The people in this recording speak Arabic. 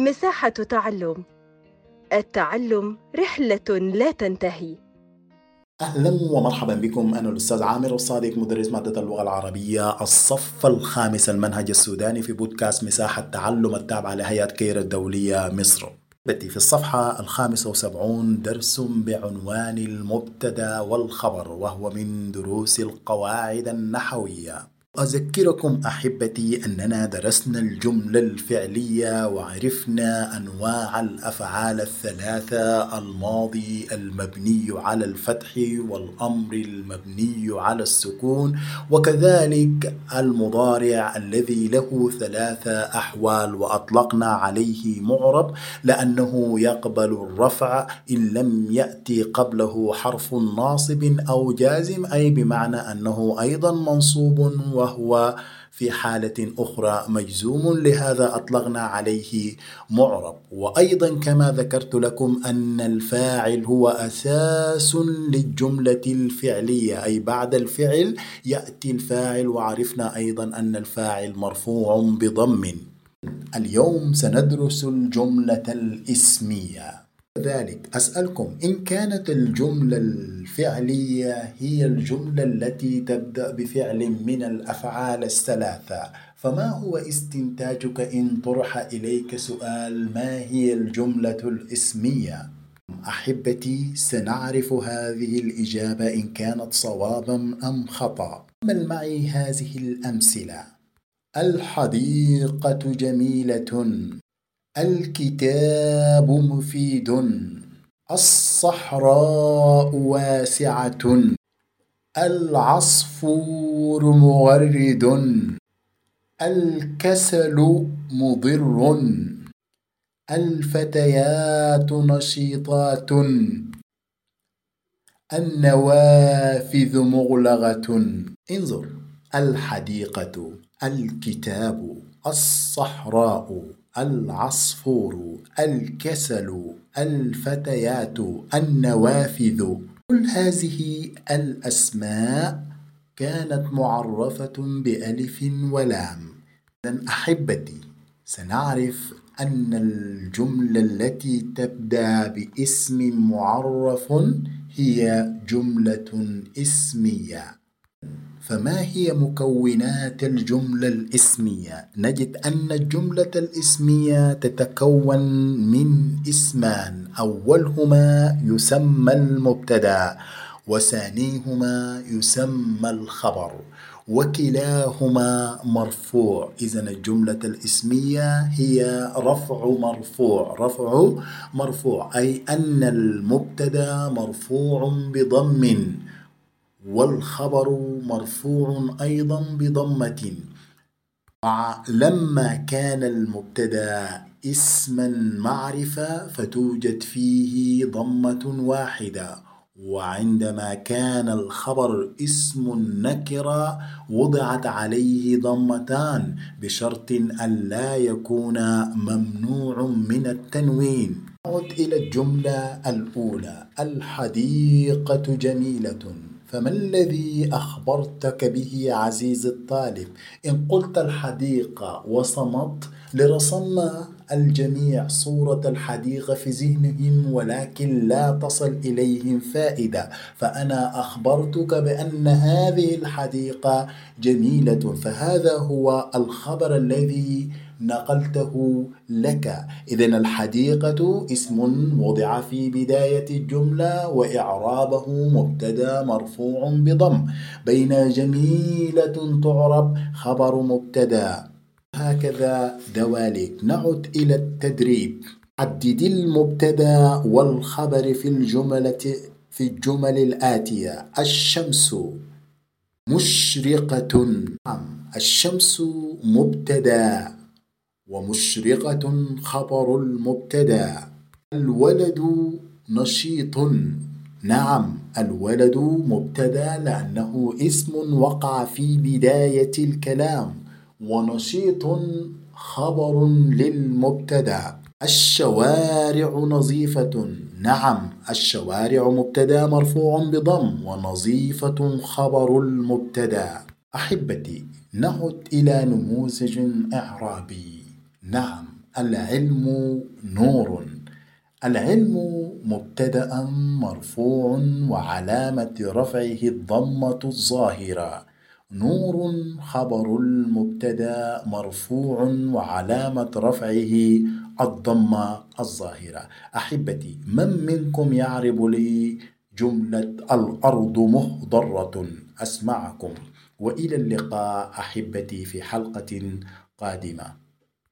مساحة تعلم. التعلم رحلة لا تنتهي. أهلا ومرحبا بكم. أنا الأستاذ عامر الصادق مدرس مادة اللغة العربية الصف الخامس المنهج السوداني في بودكاست مساحة تعلم التابعة لهيئة كير الدولية مصر. بدي في الصفحة الخامسة وسبعون درس بعنوان المبتدأ والخبر وهو من دروس القواعد النحوية. أذكركم أحبتي أننا درسنا الجملة الفعلية وعرفنا أنواع الأفعال الثلاثة الماضي المبني على الفتح والأمر المبني على السكون وكذلك المضارع الذي له ثلاثة أحوال وأطلقنا عليه معرب لأنه يقبل الرفع إن لم يأتي قبله حرف ناصب أو جازم أي بمعنى أنه أيضا منصوب وهو في حالة أخرى مجزوم لهذا أطلقنا عليه معرب. وأيضا كما ذكرت لكم أن الفاعل هو أساس للجملة الفعلية أي بعد الفعل يأتي الفاعل وعرفنا أيضا أن الفاعل مرفوع بضم. اليوم سندرس الجملة الإسمية. ذلك. أسألكم إن كانت الجملة الفعلية هي الجملة التي تبدأ بفعل من الأفعال الثلاثة فما هو استنتاجك إن طرح إليك سؤال ما هي الجملة الإسمية؟ أحبتي سنعرف هذه الإجابة إن كانت صوابا أم خطأ. عمل معي هذه الأمثلة. الحديقة جميلة. الكتاب مفيد. الصحراء واسعة. العصفور مغرد. الكسل مضر. الفتيات نشيطات. النوافذ مغلقة. انظر الحديقة الكتاب. الصحراء العصفور الكسل الفتيات النوافذ. كل هذه الأسماء كانت معرفة بألف ولام. إذن أحبتي سنعرف أن الجملة التي تبدأ باسم معرف هي جملة اسمية. فما هي مكونات الجملة الإسمية؟ نجد أن الجملة الإسمية تتكون من اسمان أولهما يسمى المبتدأ وثانيهما يسمى الخبر وكلاهما مرفوع. إذا الجملة الإسمية هي رفع مرفوع. رفع مرفوع أي أن المبتدأ مرفوع بضم. والخبر مرفوع أيضا بضمة. لما كان المبتدأ اسما معرفة فتوجد فيه ضمة واحدة. وعندما كان الخبر اسم نكرة وضعت عليه ضمتان بشرط أن لا يكون ممنوع من التنوين. نعود إلى الجملة الأولى. الحديقة جميلة. فما الذي أخبرتك به عزيزي الطالب؟ إن قلت الحديقة وصمت لرسمنا الجميع صورة الحديقة في ذهنهم ولكن لا تصل إليهم فائدة. فأنا أخبرتك بأن هذه الحديقة جميلة. فهذا هو الخبر الذي نقلته لك. إذا الحديقة اسم وضع في بداية الجملة وإعرابه مبتدا مرفوع بضم. بين جميلة تعرب خبر مبتدا. هكذا دواليك. نعد إلى التدريب. عدد المبتدا والخبر في الجملة في الجمل الآتية. الشمس مشرقة. نعم. الشمس مبتدا. ومشرقة خبر المبتدا الولد نشيط. نعم الولد مبتدا لأنه اسم وقع في بداية الكلام. ونشيط خبر للمبتدا الشوارع نظيفة. نعم الشوارع مبتدا مرفوع بضم ونظيفة خبر المبتدا أحبتي نعد إلى نموذج إعرابي. نعم العلم نور. العلم مبتدأ مرفوع وعلامة رفعه الضمة الظاهرة. نور خبر المبتدأ مرفوع وعلامة رفعه الضمة الظاهرة. أحبتي من منكم يعرب لي جملة الأرض مخضره أسمعكم. وإلى اللقاء أحبتي في حلقة قادمة.